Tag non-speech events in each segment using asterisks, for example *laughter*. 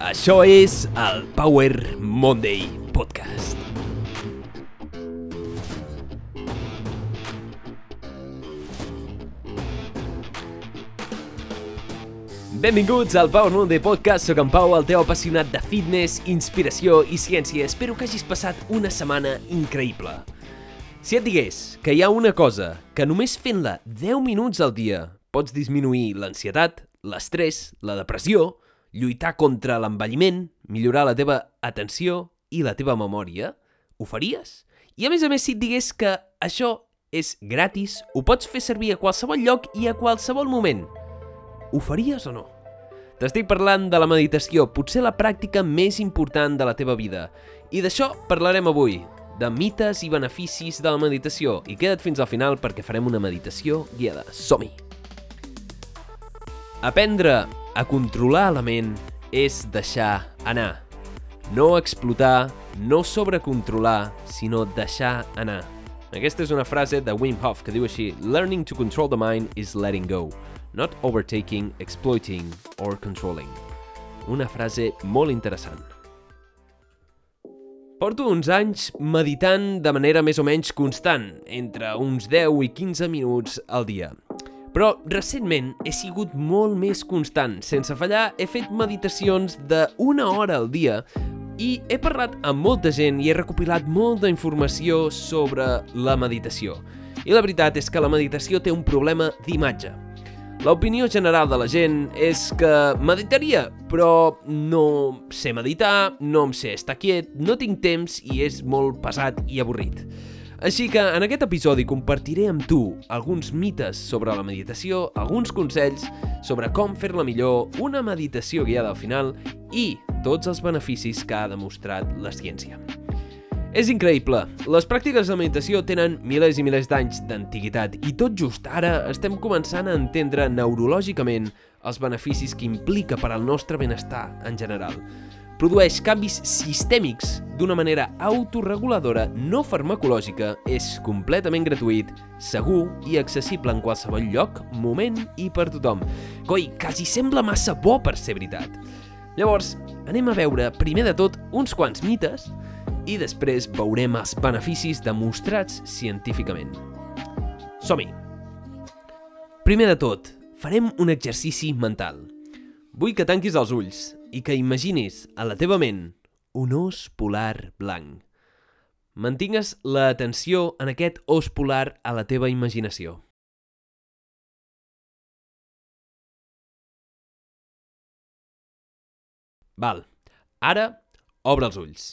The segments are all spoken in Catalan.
Això és el Power Monday Podcast. Benvinguts al Power Monday Podcast. Soc en Pau, el teu apassionat de fitness, inspiració i ciència. Espero que hagis passat una setmana increïble. Si et digués que hi ha una cosa que només fent-la 10 minuts al dia pots disminuir l'ansietat, l'estrès, la depressió, lluitar contra l'envelliment, millorar la teva atenció i la teva memòria, ho faries? I a més a més, si et digués que això és gratis, ho pots fer servir a qualsevol lloc i a qualsevol moment, ho faries o no? T'estic parlant de la meditació, potser la pràctica més important de la teva vida. I d'això parlarem avui, de mites i beneficis de la meditació. I queda't fins al final perquè farem una meditació guiada. Som-hi! Aprendre a controlar la ment és deixar anar. No explotar, no sobrecontrolar, sinó deixar anar. Aquesta és una frase de Wim Hof que diu així Learning to control the mind is letting go, not overtaking, exploiting or controlling. Una frase molt interessant. Porto uns anys meditant de manera més o menys constant, entre uns 10 i 15 minuts al dia. Però recentment he sigut molt més constant. Sense fallar, he fet meditacions d'una hora al dia i he parlat amb molta gent i he recopilat molta informació sobre la meditació. I la veritat és que la meditació té un problema d'imatge. L'opinió general de la gent és que meditaria, però no sé meditar, no em sé estar quiet, no tinc temps i és molt pesat i avorrit. Així que en aquest episodi compartiré amb tu alguns mites sobre la meditació, alguns consells sobre com fer-la millor, una meditació guiada al final i tots els beneficis que ha demostrat la ciència. És increïble. Les pràctiques de meditació tenen milers i milers d'anys d'antiguitat i tot just ara estem començant a entendre neurològicament els beneficis que implica per al nostre benestar en general. Produeix canvis sistèmics d'una manera autorreguladora no farmacològica, és completament gratuït, segur i accessible en qualsevol lloc, moment i per tothom. Coi, quasi sembla massa bo per ser veritat. Llavors, anem a veure, primer de tot, uns quants mites i després veurem els beneficis demostrats científicament. Som-hi! Primer de tot, farem un exercici mental. Vull que tanquis els ulls i que imaginis a la teva ment un os polar blanc. Mantingues l'atenció en aquest os polar a la teva imaginació. Val. Ara, obre els ulls.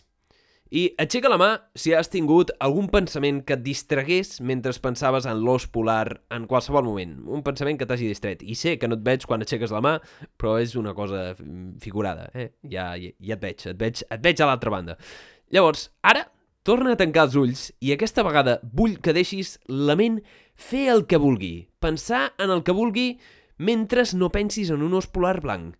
I aixeca la mà si has tingut algun pensament que et distragués mentre pensaves en l'os polar en qualsevol moment. Un pensament que t'hagi distret. I sé que no et veig quan aixeques la mà, però és una cosa figurada. Eh? Ja, ja, ja et veig, et veig, et veig a l'altra banda. Llavors, ara torna a tancar els ulls i aquesta vegada vull que deixis la ment fer el que vulgui. Pensar en el que vulgui mentre no pensis en un os polar blanc.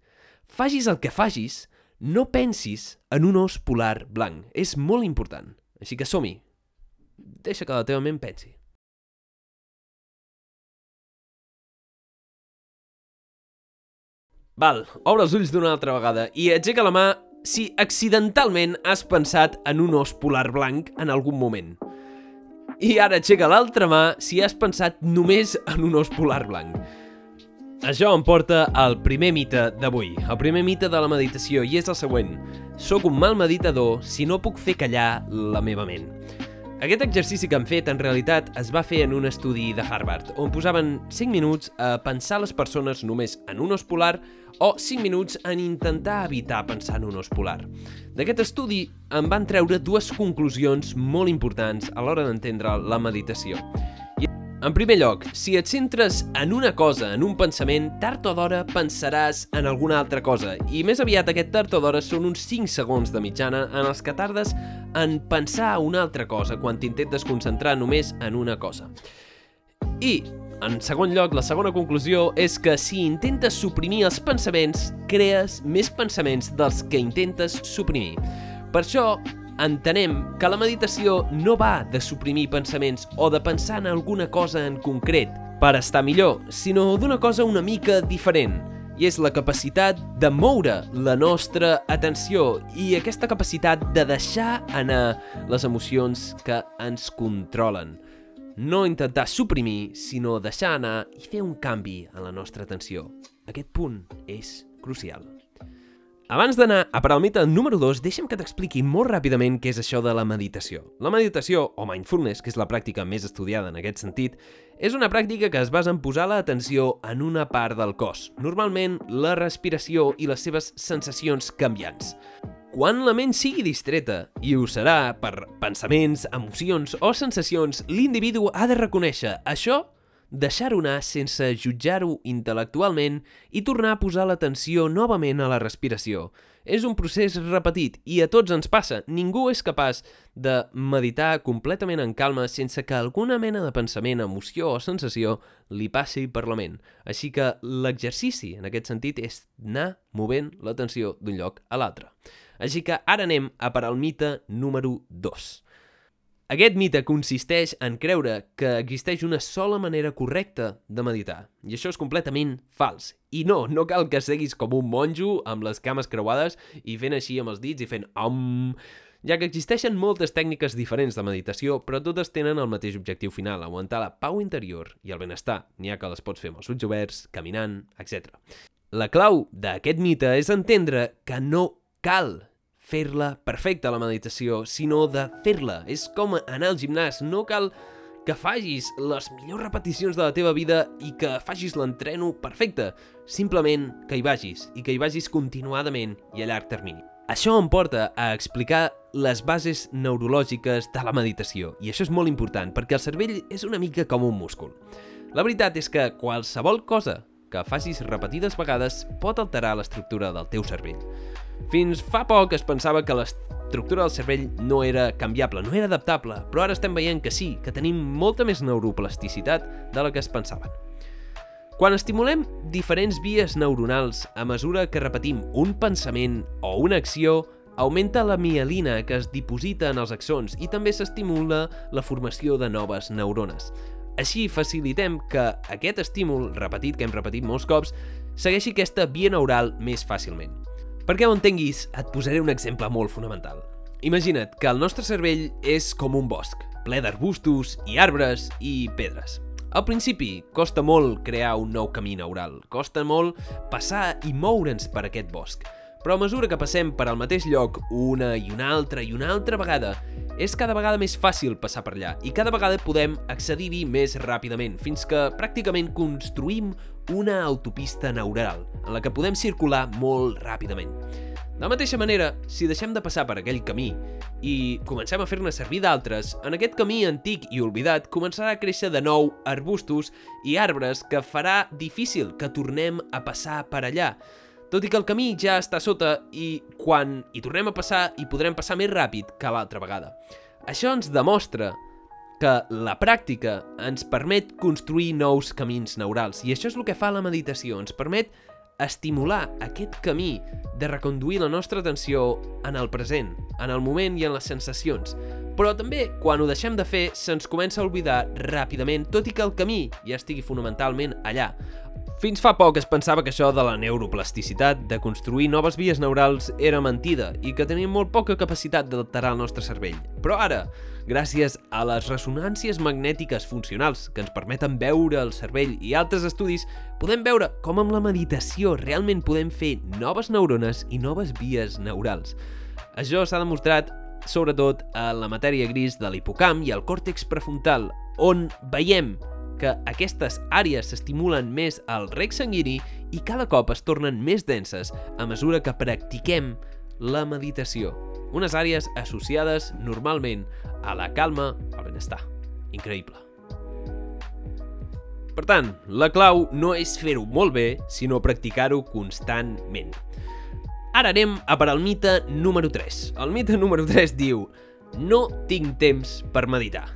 Facis el que facis, no pensis en un os polar blanc. És molt important. Així que som-hi. Deixa que la teva ment pensi. Val, obre els ulls d'una altra vegada i aixeca la mà si accidentalment has pensat en un os polar blanc en algun moment. I ara aixeca l'altra mà si has pensat només en un os polar blanc. Això em porta al primer mite d'avui, el primer mite de la meditació, i és el següent. Soc un mal meditador si no puc fer callar la meva ment. Aquest exercici que hem fet, en realitat, es va fer en un estudi de Harvard, on posaven 5 minuts a pensar les persones només en un os polar o 5 minuts en intentar evitar pensar en un os polar. D'aquest estudi en van treure dues conclusions molt importants a l'hora d'entendre la meditació. En primer lloc, si et centres en una cosa, en un pensament, tard o d'hora pensaràs en alguna altra cosa, i més aviat aquest tard o d'hora són uns 5 segons de mitjana en els que tardes en pensar una altra cosa quan t'intentes concentrar només en una cosa. I, en segon lloc, la segona conclusió és que si intentes suprimir els pensaments, crees més pensaments dels que intentes suprimir. Per això, entenem que la meditació no va de suprimir pensaments o de pensar en alguna cosa en concret per estar millor, sinó d'una cosa una mica diferent. i és la capacitat de moure la nostra atenció i aquesta capacitat de deixar anar les emocions que ens controlen. No intentar suprimir, sinó deixar anar i fer un canvi en la nostra atenció. Aquest punt és crucial. Abans d'anar a per al mite número 2, deixa'm que t'expliqui molt ràpidament què és això de la meditació. La meditació, o mindfulness, que és la pràctica més estudiada en aquest sentit, és una pràctica que es basa en posar l'atenció en una part del cos, normalment la respiració i les seves sensacions canviants. Quan la ment sigui distreta, i ho serà per pensaments, emocions o sensacions, l'individu ha de reconèixer això deixar-ho anar sense jutjar-ho intel·lectualment i tornar a posar l'atenció novament a la respiració. És un procés repetit i a tots ens passa. Ningú és capaç de meditar completament en calma sense que alguna mena de pensament, emoció o sensació li passi per la ment. Així que l'exercici, en aquest sentit, és anar movent l'atenció d'un lloc a l'altre. Així que ara anem a per al mite número 2. Aquest mite consisteix en creure que existeix una sola manera correcta de meditar, i això és completament fals. I no, no cal que seguis com un monjo amb les cames creuades i fent així amb els dits i fent om, ja que existeixen moltes tècniques diferents de meditació, però totes tenen el mateix objectiu final, aguantar la pau interior i el benestar. N'hi ha que les pots fer amb els ulls oberts, caminant, etc. La clau d'aquest mite és entendre que no cal fer-la perfecta, la meditació, sinó de fer-la. És com anar al gimnàs, no cal que facis les millors repeticions de la teva vida i que facis l'entreno perfecte. Simplement que hi vagis, i que hi vagis continuadament i a llarg termini. Això em porta a explicar les bases neurològiques de la meditació, i això és molt important, perquè el cervell és una mica com un múscul. La veritat és que qualsevol cosa que facis repetides vegades pot alterar l'estructura del teu cervell. Fins fa poc es pensava que l'estructura del cervell no era canviable, no era adaptable, però ara estem veient que sí, que tenim molta més neuroplasticitat de la que es pensaven. Quan estimulem diferents vies neuronals a mesura que repetim un pensament o una acció, augmenta la mielina que es diposita en els axons i també s'estimula la formació de noves neurones. Així facilitem que aquest estímul, repetit que hem repetit molts cops, segueixi aquesta via neural més fàcilment. Perquè ho entenguis, et posaré un exemple molt fonamental. Imagina't que el nostre cervell és com un bosc, ple d'arbustos i arbres i pedres. Al principi, costa molt crear un nou camí neural, costa molt passar i moure'ns per aquest bosc, però a mesura que passem per al mateix lloc una i una altra i una altra vegada, és cada vegada més fàcil passar per allà i cada vegada podem accedir-hi més ràpidament, fins que pràcticament construïm una autopista neural en la que podem circular molt ràpidament. De la mateixa manera, si deixem de passar per aquell camí i comencem a fer-ne servir d'altres, en aquest camí antic i oblidat començarà a créixer de nou arbustos i arbres que farà difícil que tornem a passar per allà. Tot i que el camí ja està sota i quan hi tornem a passar hi podrem passar més ràpid que l'altra vegada. Això ens demostra que la pràctica ens permet construir nous camins neurals i això és el que fa la meditació, ens permet estimular aquest camí de reconduir la nostra atenció en el present, en el moment i en les sensacions. Però també, quan ho deixem de fer, se'ns comença a oblidar ràpidament, tot i que el camí ja estigui fonamentalment allà. Fins fa poc es pensava que això de la neuroplasticitat, de construir noves vies neurals, era mentida i que tenim molt poca capacitat d'alterar el nostre cervell. Però ara, gràcies a les ressonàncies magnètiques funcionals que ens permeten veure el cervell i altres estudis, podem veure com amb la meditació realment podem fer noves neurones i noves vies neurals. Això s'ha demostrat sobretot a la matèria gris de l'hipocamp i al còrtex prefrontal, on veiem que aquestes àrees s'estimulen més al rec sanguini i cada cop es tornen més denses a mesura que practiquem la meditació. Unes àrees associades normalment a la calma, al benestar. Increïble. Per tant, la clau no és fer-ho molt bé, sinó practicar-ho constantment. Ara anem a per al mite número 3. El mite número 3 diu No tinc temps per meditar.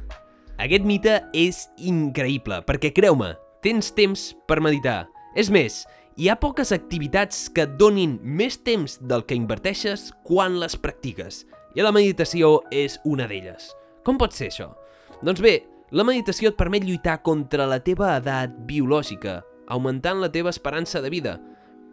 Aquest mite és increïble, perquè creu-me, tens temps per meditar. És més, hi ha poques activitats que et donin més temps del que inverteixes quan les practiques, i la meditació és una d'elles. Com pot ser això? Doncs bé, la meditació et permet lluitar contra la teva edat biològica, augmentant la teva esperança de vida.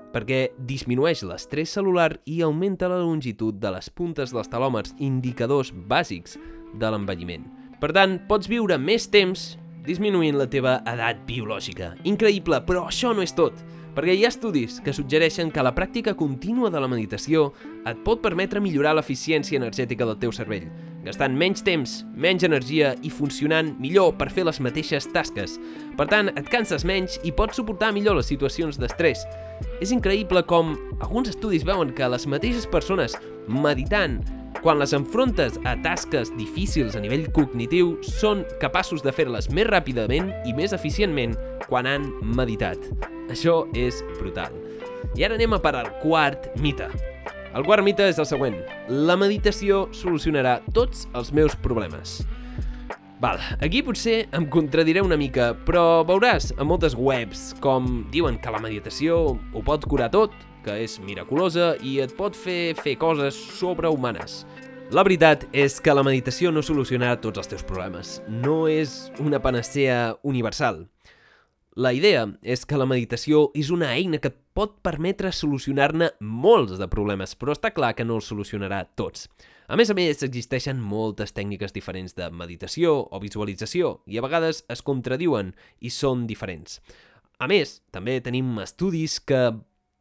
perquè disminueix l'estrès celular i augmenta la longitud de les puntes dels telòmers, indicadors bàsics de l'envelliment. Per tant, pots viure més temps disminuint la teva edat biològica. Increïble, però això no és tot, perquè hi ha estudis que suggereixen que la pràctica contínua de la meditació et pot permetre millorar l'eficiència energètica del teu cervell, gastant menys temps, menys energia i funcionant millor per fer les mateixes tasques. Per tant, et canses menys i pots suportar millor les situacions d'estrès. És increïble com alguns estudis veuen que les mateixes persones meditant quan les enfrontes a tasques difícils a nivell cognitiu, són capaços de fer-les més ràpidament i més eficientment quan han meditat. Això és brutal. I ara anem a per al quart mite. El quart mite és el següent. La meditació solucionarà tots els meus problemes. Val, aquí potser em contradiré una mica, però veuràs a moltes webs com diuen que la meditació ho pot curar tot, que és miraculosa i et pot fer fer coses sobrehumanes. La veritat és que la meditació no solucionarà tots els teus problemes. No és una panacea universal. La idea és que la meditació és una eina que et pot permetre solucionar-ne molts de problemes, però està clar que no els solucionarà tots. A més a més, existeixen moltes tècniques diferents de meditació o visualització i a vegades es contradiuen i són diferents. A més, també tenim estudis que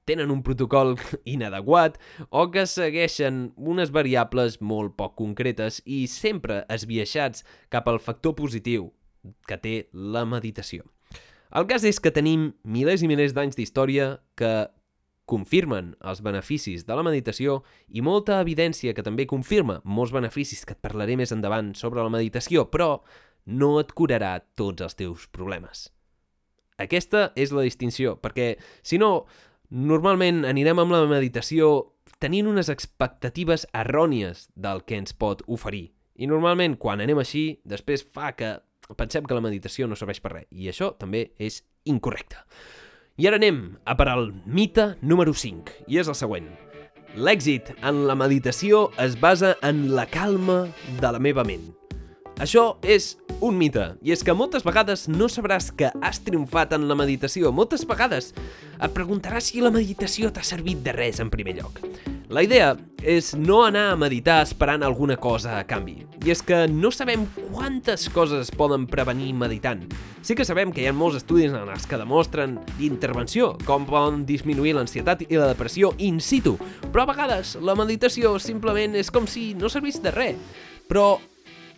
tenen un protocol *laughs* inadequat o que segueixen unes variables molt poc concretes i sempre esbiaixats cap al factor positiu que té la meditació. El cas és que tenim milers i milers d'anys d'història que confirmen els beneficis de la meditació i molta evidència que també confirma molts beneficis que et parlaré més endavant sobre la meditació, però no et curarà tots els teus problemes. Aquesta és la distinció, perquè si no, Normalment anirem amb la meditació tenint unes expectatives errònies del que ens pot oferir. I normalment, quan anem així, després fa que pensem que la meditació no serveix per res. I això també és incorrecte. I ara anem a per al mite número 5, i és el següent. L'èxit en la meditació es basa en la calma de la meva ment. Això és un mite, i és que moltes vegades no sabràs que has triomfat en la meditació. Moltes vegades et preguntaràs si la meditació t'ha servit de res en primer lloc. La idea és no anar a meditar esperant alguna cosa a canvi. I és que no sabem quantes coses es poden prevenir meditant. Sí que sabem que hi ha molts estudis en els que demostren intervenció, com poden disminuir l'ansietat i la depressió in situ, però a vegades la meditació simplement és com si no servís de res. Però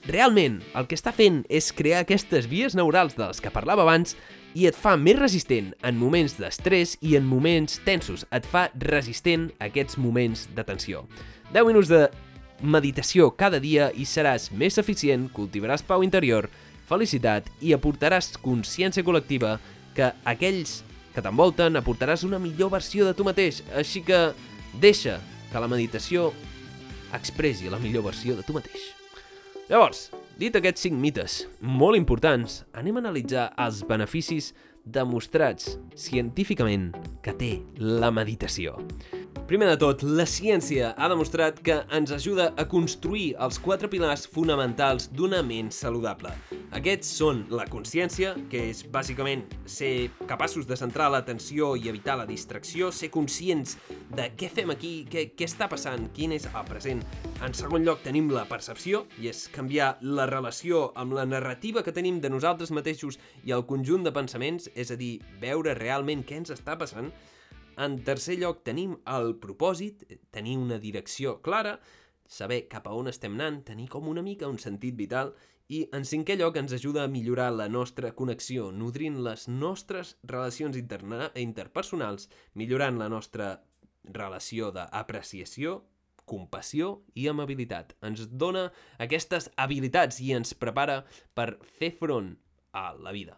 Realment, el que està fent és crear aquestes vies neurals de les que parlava abans i et fa més resistent en moments d'estrès i en moments tensos. Et fa resistent a aquests moments de tensió. 10 minuts de meditació cada dia i seràs més eficient, cultivaràs pau interior, felicitat i aportaràs consciència col·lectiva que aquells que t'envolten aportaràs una millor versió de tu mateix. Així que deixa que la meditació expressi la millor versió de tu mateix. Llavors, dit aquests 5 mites molt importants, anem a analitzar els beneficis demostrats científicament que té la meditació. Primer de tot, la ciència ha demostrat que ens ajuda a construir els quatre pilars fonamentals d'una ment saludable. Aquests són la consciència, que és bàsicament ser capaços de centrar l'atenció i evitar la distracció, ser conscients de què fem aquí, què, què està passant, quin és el present. En segon lloc tenim la percepció, i és canviar la relació amb la narrativa que tenim de nosaltres mateixos i el conjunt de pensaments, és a dir, veure realment què ens està passant, en tercer lloc, tenim el propòsit, tenir una direcció clara, saber cap a on estem anant, tenir com una mica un sentit vital i, en cinquè lloc, ens ajuda a millorar la nostra connexió, nodrint les nostres relacions interpersonals, millorant la nostra relació d'apreciació, compassió i amabilitat. Ens dona aquestes habilitats i ens prepara per fer front a la vida.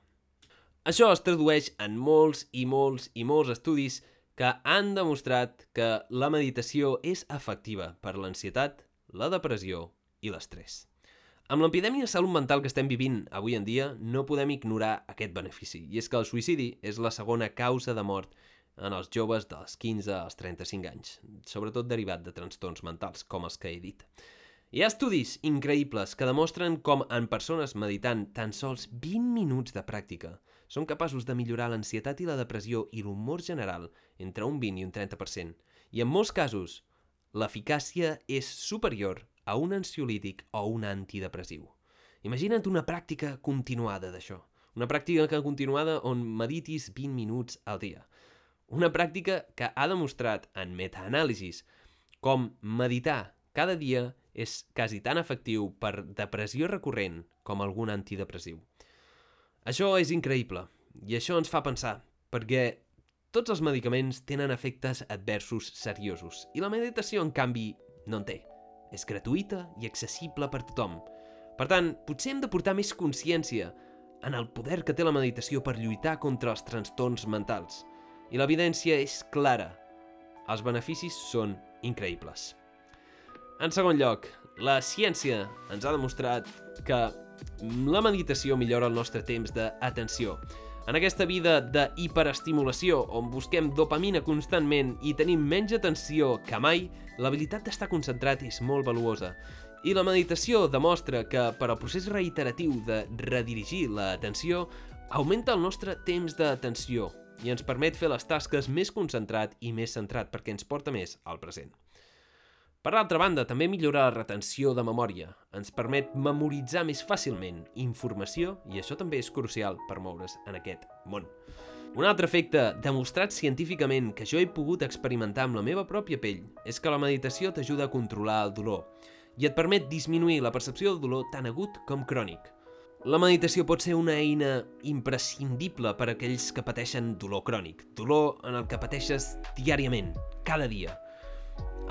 Això es tradueix en molts i molts i molts estudis que han demostrat que la meditació és efectiva per l'ansietat, la depressió i l'estrès. Amb l'epidèmia de salut mental que estem vivint avui en dia, no podem ignorar aquest benefici, i és que el suïcidi és la segona causa de mort en els joves dels 15 als 35 anys, sobretot derivat de trastorns mentals, com els que he dit. Hi ha estudis increïbles que demostren com en persones meditant tan sols 20 minuts de pràctica són capaços de millorar l'ansietat i la depressió i l'humor general entre un 20 i un 30%. I en molts casos, l'eficàcia és superior a un ansiolític o un antidepressiu. Imagina't una pràctica continuada d'això. Una pràctica continuada on meditis 20 minuts al dia. Una pràctica que ha demostrat en metaanàlisis com meditar cada dia és quasi tan efectiu per depressió recurrent com algun antidepressiu. Això és increïble i això ens fa pensar, perquè tots els medicaments tenen efectes adversos seriosos i la meditació, en canvi, no en té. És gratuïta i accessible per tothom. Per tant, potser hem de portar més consciència en el poder que té la meditació per lluitar contra els trastorns mentals. I l'evidència és clara. Els beneficis són increïbles. En segon lloc, la ciència ens ha demostrat que la meditació millora el nostre temps d'atenció. En aquesta vida de hiperestimulació, on busquem dopamina constantment i tenim menys atenció que mai, l'habilitat d'estar concentrat és molt valuosa. I la meditació demostra que per al procés reiteratiu de redirigir l'atenció augmenta el nostre temps d'atenció i ens permet fer les tasques més concentrat i més centrat perquè ens porta més al present. Per l'altra banda, també millora la retenció de memòria. Ens permet memoritzar més fàcilment informació i això també és crucial per moure's en aquest món. Un altre efecte, demostrat científicament que jo he pogut experimentar amb la meva pròpia pell, és que la meditació t'ajuda a controlar el dolor i et permet disminuir la percepció del dolor tan agut com crònic. La meditació pot ser una eina imprescindible per a aquells que pateixen dolor crònic, dolor en el que pateixes diàriament, cada dia –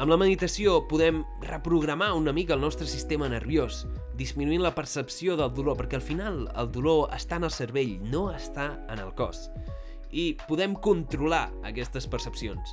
amb la meditació podem reprogramar una mica el nostre sistema nerviós, disminuint la percepció del dolor, perquè al final el dolor està en el cervell, no està en el cos. I podem controlar aquestes percepcions.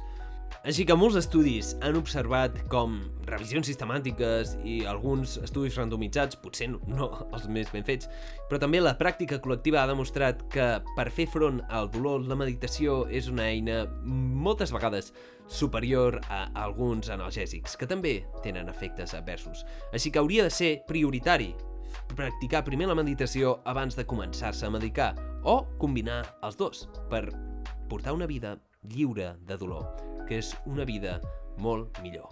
Així que molts estudis han observat com revisions sistemàtiques i alguns estudis randomitzats, potser no, els més ben fets, però també la pràctica col·lectiva ha demostrat que per fer front al dolor la meditació és una eina moltes vegades superior a alguns analgèsics, que també tenen efectes adversos. Així que hauria de ser prioritari practicar primer la meditació abans de començar-se a medicar o combinar els dos per portar una vida lliure de dolor que és una vida molt millor.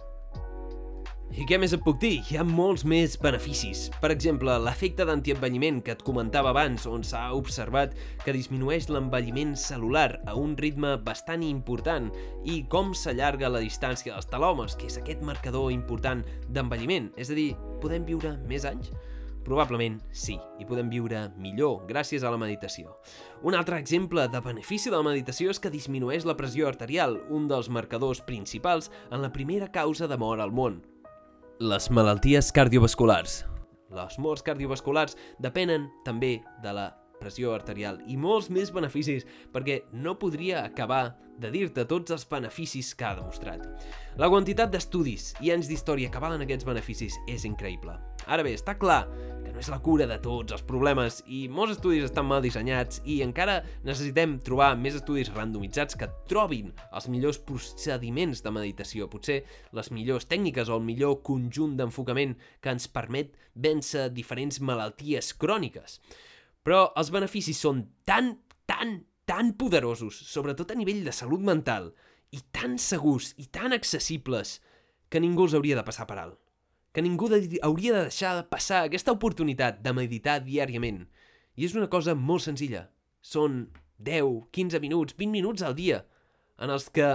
I què més et puc dir? Hi ha molts més beneficis. Per exemple, l'efecte d'antienvelliment que et comentava abans, on s'ha observat que disminueix l'envelliment celular a un ritme bastant important i com s'allarga la distància dels telòmers, que és aquest marcador important d'envelliment. És a dir, podem viure més anys? Probablement sí, i podem viure millor gràcies a la meditació. Un altre exemple de benefici de la meditació és que disminueix la pressió arterial, un dels marcadors principals en la primera causa de mort al món. Les malalties cardiovasculars. Les morts cardiovasculars depenen també de la pressió arterial i molts més beneficis perquè no podria acabar de dir-te tots els beneficis que ha demostrat. La quantitat d'estudis i anys d'història que valen aquests beneficis és increïble. Ara bé, està clar que no és la cura de tots els problemes i molts estudis estan mal dissenyats i encara necessitem trobar més estudis randomitzats que trobin els millors procediments de meditació, potser les millors tècniques o el millor conjunt d'enfocament que ens permet vèncer diferents malalties cròniques. Però els beneficis són tan, tan, tan poderosos, sobretot a nivell de salut mental, i tan segurs i tan accessibles, que ningú els hauria de passar per alt. Que ningú de, hauria de deixar de passar aquesta oportunitat de meditar diàriament. I és una cosa molt senzilla. Són 10, 15 minuts, 20 minuts al dia en els que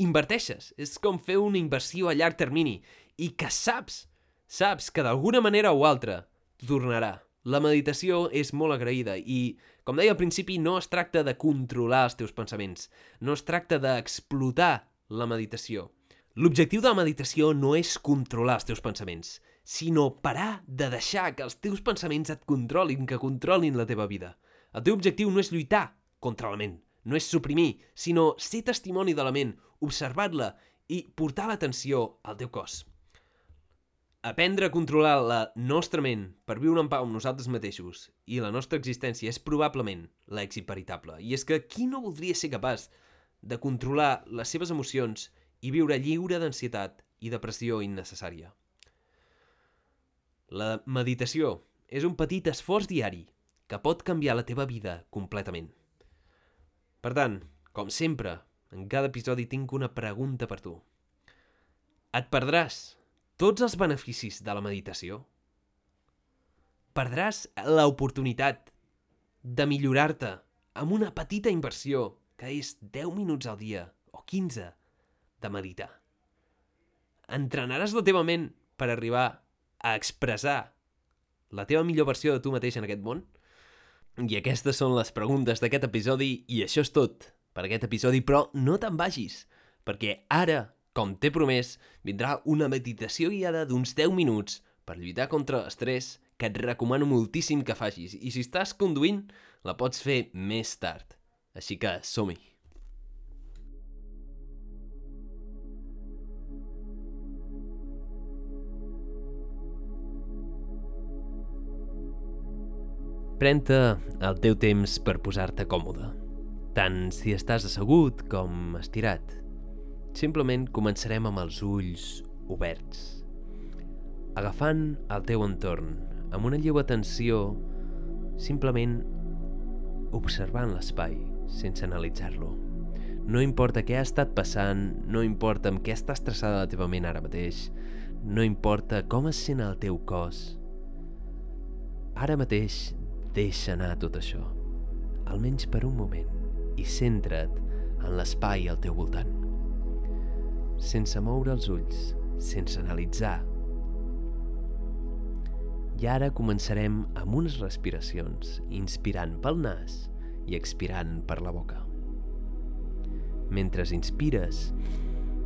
inverteixes. És com fer una inversió a llarg termini i que saps, saps que d'alguna manera o altra tornarà. La meditació és molt agraïda i, com deia al principi, no es tracta de controlar els teus pensaments, no es tracta d'explotar la meditació. L'objectiu de la meditació no és controlar els teus pensaments, sinó parar de deixar que els teus pensaments et controlin, que controlin la teva vida. El teu objectiu no és lluitar contra la ment, no és suprimir, sinó ser testimoni de la ment, observar-la i portar l'atenció al teu cos. Aprendre a controlar la nostra ment per viure en pau amb nosaltres mateixos i la nostra existència és probablement l'èxit veritable. I és que qui no voldria ser capaç de controlar les seves emocions i viure lliure d'ansietat i depressió innecessària? La meditació és un petit esforç diari que pot canviar la teva vida completament. Per tant, com sempre, en cada episodi tinc una pregunta per tu. Et perdràs tots els beneficis de la meditació? Perdràs l'oportunitat de millorar-te amb una petita inversió que és 10 minuts al dia o 15 de meditar. Entrenaràs la teva ment per arribar a expressar la teva millor versió de tu mateix en aquest món? I aquestes són les preguntes d'aquest episodi i això és tot per aquest episodi, però no te'n vagis, perquè ara, com t'he promès, vindrà una meditació guiada d'uns 10 minuts per lluitar contra l'estrès que et recomano moltíssim que facis i si estàs conduint, la pots fer més tard. Així que som-hi! Pren-te el teu temps per posar-te còmode, tant si estàs assegut com estirat. Simplement començarem amb els ulls oberts, agafant el teu entorn amb una lleu atenció, simplement observant l'espai sense analitzar-lo. No importa què ha estat passant, no importa amb què està estressada la teva ment ara mateix, no importa com es sent el teu cos. Ara mateix Deixa anar tot això, almenys per un moment, i centra't en l'espai al teu voltant. Sense moure els ulls, sense analitzar. I ara començarem amb unes respiracions, inspirant pel nas i expirant per la boca. Mentre inspires,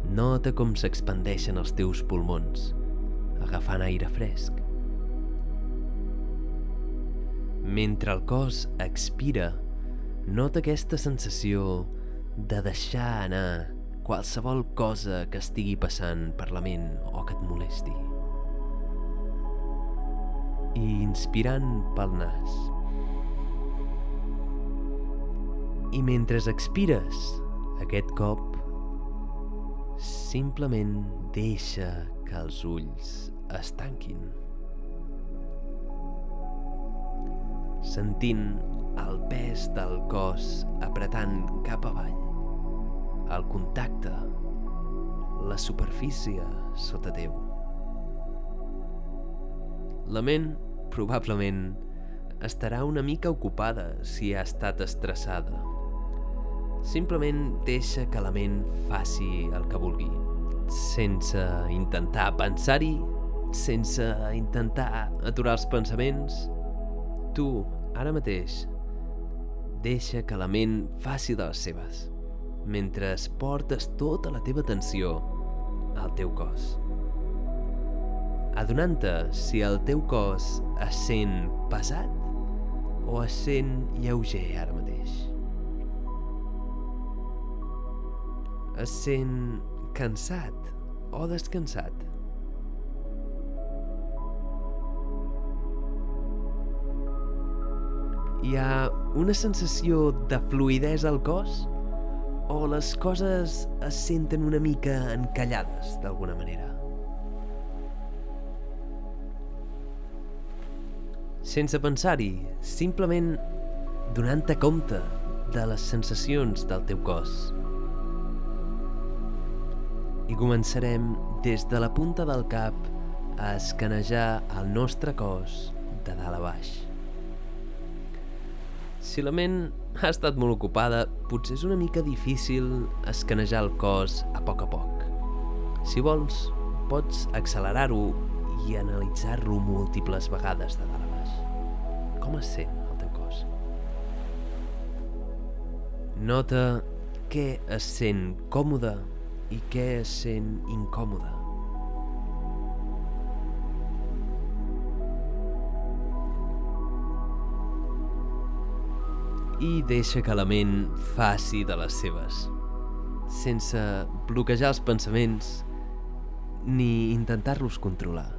nota com s'expandeixen els teus pulmons, agafant aire fresc mentre el cos expira, nota aquesta sensació de deixar anar qualsevol cosa que estigui passant per la ment o que et molesti. I inspirant pel nas. I mentre expires, aquest cop, simplement deixa que els ulls es tanquin. Sentint el pes del cos apretant cap avall, el contacte, la superfície sota teu. La ment, probablement, estarà una mica ocupada si ha estat estressada. Simplement deixa que la ment faci el que vulgui, sense intentar pensar-hi, sense intentar aturar els pensaments, Tu, ara mateix, deixa que la ment faci de les seves, mentre portes tota la teva atenció al teu cos. Adonant-te si el teu cos es sent pesat o es sent lleuger ara mateix. Es sent cansat o descansat. Hi ha una sensació de fluidesa al cos? O les coses es senten una mica encallades, d'alguna manera? Sense pensar-hi, simplement donant-te compte de les sensacions del teu cos. I començarem des de la punta del cap a escanejar el nostre cos de dalt a baix. Si la ment ha estat molt ocupada, potser és una mica difícil escanejar el cos a poc a poc. Si vols, pots accelerar-ho i analitzar-lo múltiples vegades de dalt a baix. Com es sent el teu cos? Nota què es sent còmode i què es sent incòmode. I deixa que la ment faci de les seves, sense bloquejar els pensaments ni intentar-los controlar.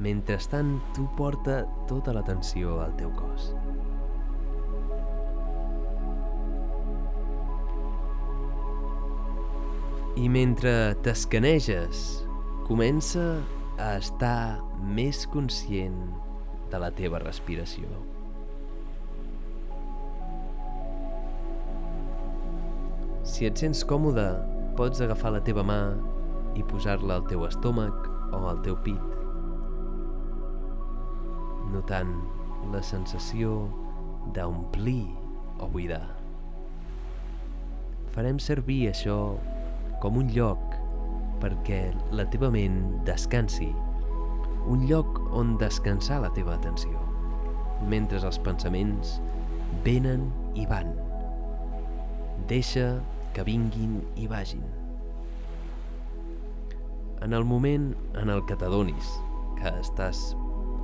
Mentrestant, tu porta tota l'atenció al teu cos. I mentre t'escaneges, comença a estar més conscient de la teva respiració. Si et sents còmode, pots agafar la teva mà i posar-la al teu estómac o al teu pit, notant la sensació d'omplir o buidar. Farem servir això com un lloc perquè la teva ment descansi, un lloc on descansar la teva atenció, mentre els pensaments venen i van. Deixa que vinguin i vagin. En el moment en el que t'adonis que estàs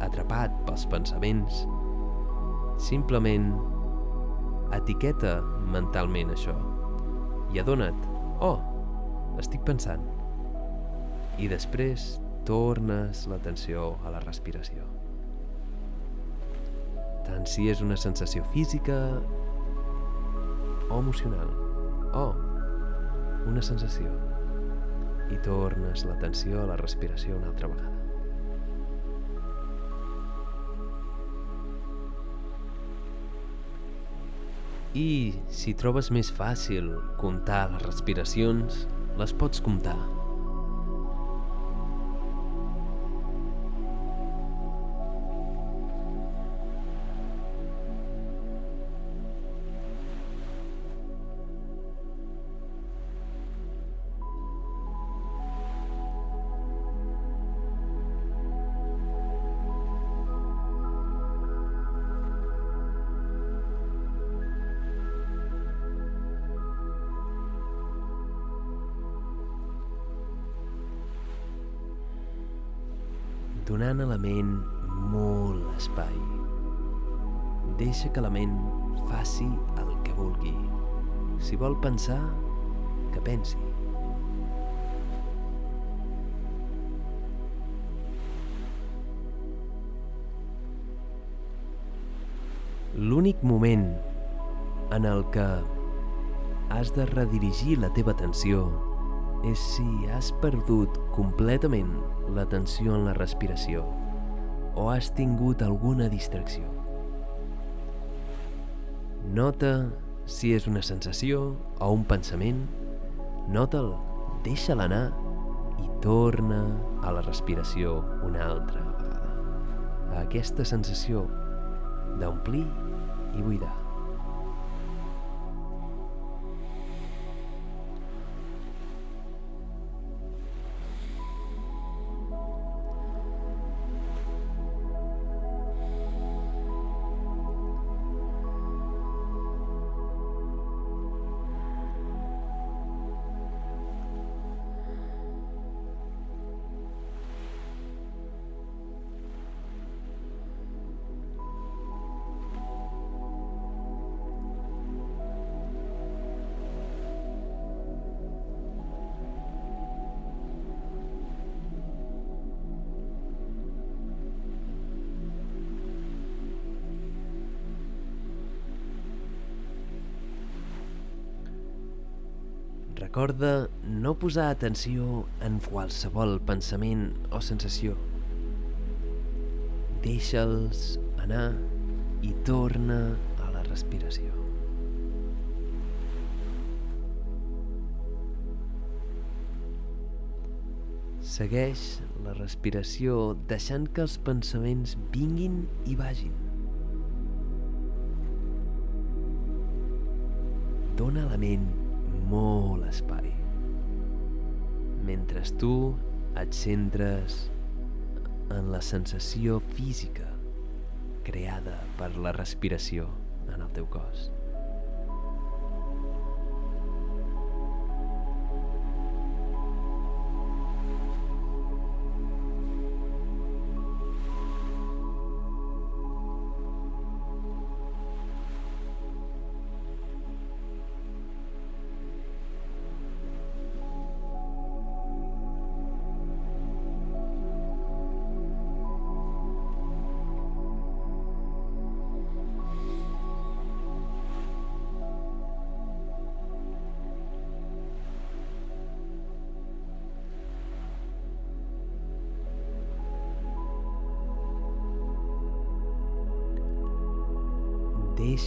atrapat pels pensaments, simplement etiqueta mentalment això i adona't, oh, estic pensant. I després tornes l'atenció a la respiració. Tant si és una sensació física o emocional. Oh, una sensació. I tornes l'atenció a la respiració una altra vegada. I si trobes més fàcil comptar les respiracions, les pots comptar. Donant a la ment molt espai. Deixa que la ment faci el que vulgui. Si vol pensar, que pensi. L'únic moment en el que has de redirigir la teva atenció és si has perdut completament l'atenció en la respiració o has tingut alguna distracció. Nota si és una sensació o un pensament, nota'l, deixa-la anar i torna a la respiració una altra vegada. A aquesta sensació d'omplir i buidar. Recorda no posar atenció en qualsevol pensament o sensació. Deixa'ls anar i torna a la respiració. Segueix la respiració deixant que els pensaments vinguin i vagin. Dóna a la ment molt espai. Mentre tu et centres en la sensació física creada per la respiració en el teu cos.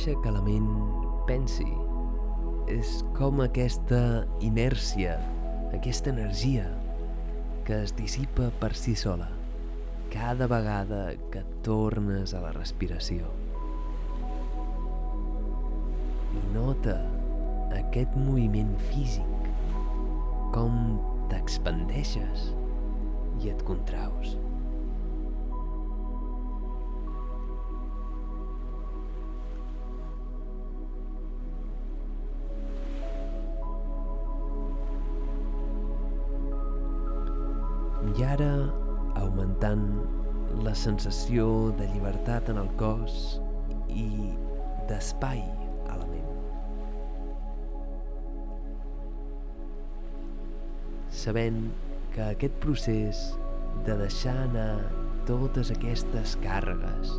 Deixa que la ment pensi. és com aquesta inèrcia, aquesta energia que es dissipa per si sola cada vegada que tornes a la respiració. I nota aquest moviment físic, com t'expandeixes i et contraus. Sensació de llibertat en el cos i d'espai a la ment. Sabent que aquest procés de deixar anar totes aquestes càrregues,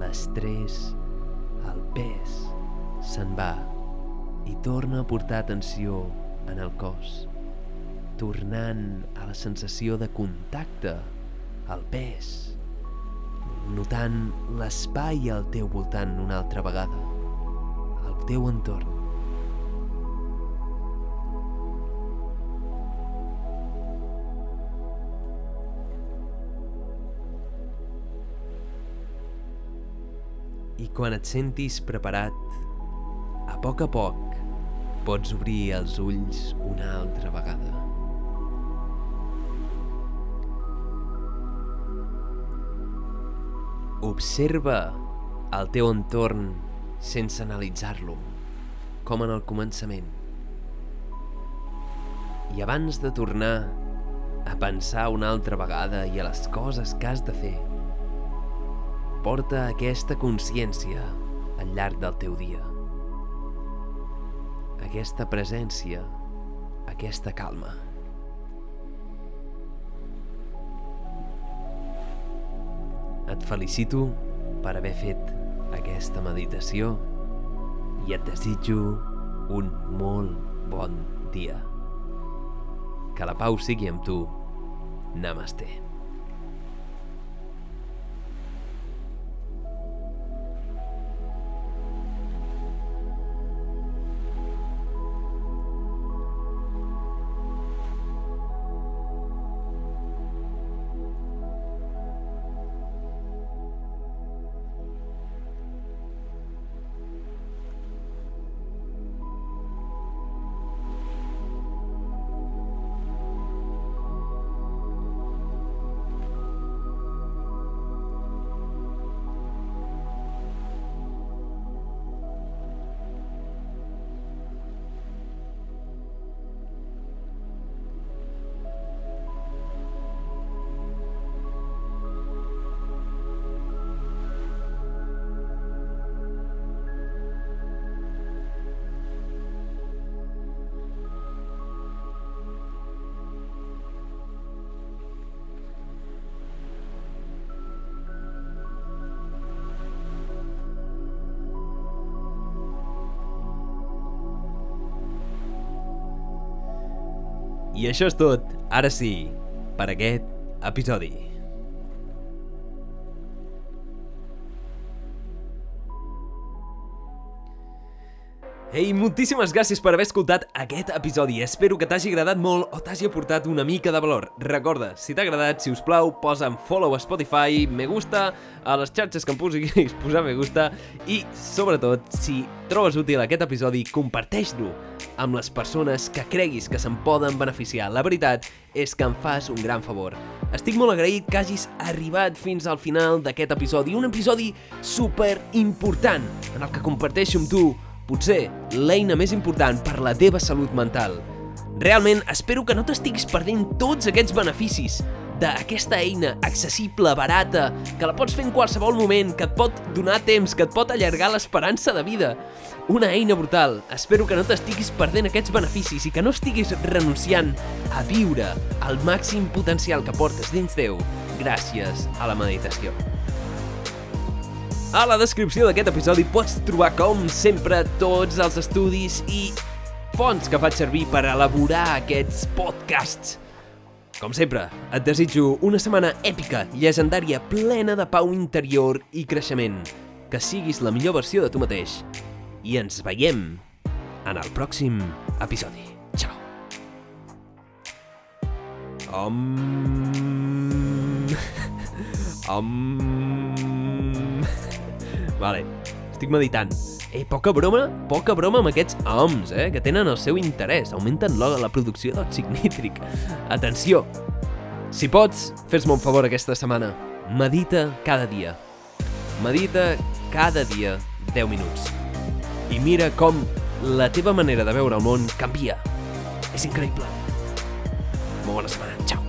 l'estrès, el pes, se'n va i torna a portar atenció en el cos tornant a la sensació de contacte, al pes, notant l'espai al teu voltant una altra vegada, al teu entorn. I quan et sentis preparat, a poc a poc pots obrir els ulls una altra vegada. Observa el teu entorn sense analitzar-lo, com en el començament. I abans de tornar a pensar una altra vegada i a les coses que has de fer, porta aquesta consciència al llarg del teu dia. Aquesta presència, aquesta calma. Et felicito per haver fet aquesta meditació i et desitjo un molt bon dia. Que la pau sigui amb tu. Namaste. I això és tot, ara sí, per aquest episodi. Ei, moltíssimes gràcies per haver escoltat aquest episodi. Espero que t'hagi agradat molt o t'hagi aportat una mica de valor. Recorda, si t'ha agradat, si us plau, posa'm follow a Spotify, me gusta, a les xarxes que em puguis *laughs* posar me gusta i, sobretot, si trobes útil aquest episodi, comparteix-lo amb les persones que creguis que se'n poden beneficiar. La veritat és que em fas un gran favor. Estic molt agraït que hagis arribat fins al final d'aquest episodi, un episodi super important en el que comparteixo amb tu potser l'eina més important per la teva salut mental. Realment espero que no t'estiguis perdent tots aquests beneficis d'aquesta eina accessible, barata, que la pots fer en qualsevol moment, que et pot donar temps, que et pot allargar l'esperança de vida. Una eina brutal. Espero que no t'estiguis perdent aquests beneficis i que no estiguis renunciant a viure el màxim potencial que portes dins teu gràcies a la meditació. A la descripció d'aquest episodi pots trobar, com sempre, tots els estudis i fonts que faig servir per elaborar aquests podcasts. Com sempre, et desitjo una setmana èpica, llegendària, plena de pau interior i creixement. Que siguis la millor versió de tu mateix. I ens veiem en el pròxim episodi. Ciao. Om... Om... Vale, estic meditant. Eh, poca broma, poca broma amb aquests oms, eh, que tenen el seu interès, augmenten la, la producció d'òxid nítric. Atenció! Si pots, fes-me un favor aquesta setmana. Medita cada dia. Medita cada dia 10 minuts. I mira com la teva manera de veure el món canvia. És increïble. Molt bona setmana. Ciao.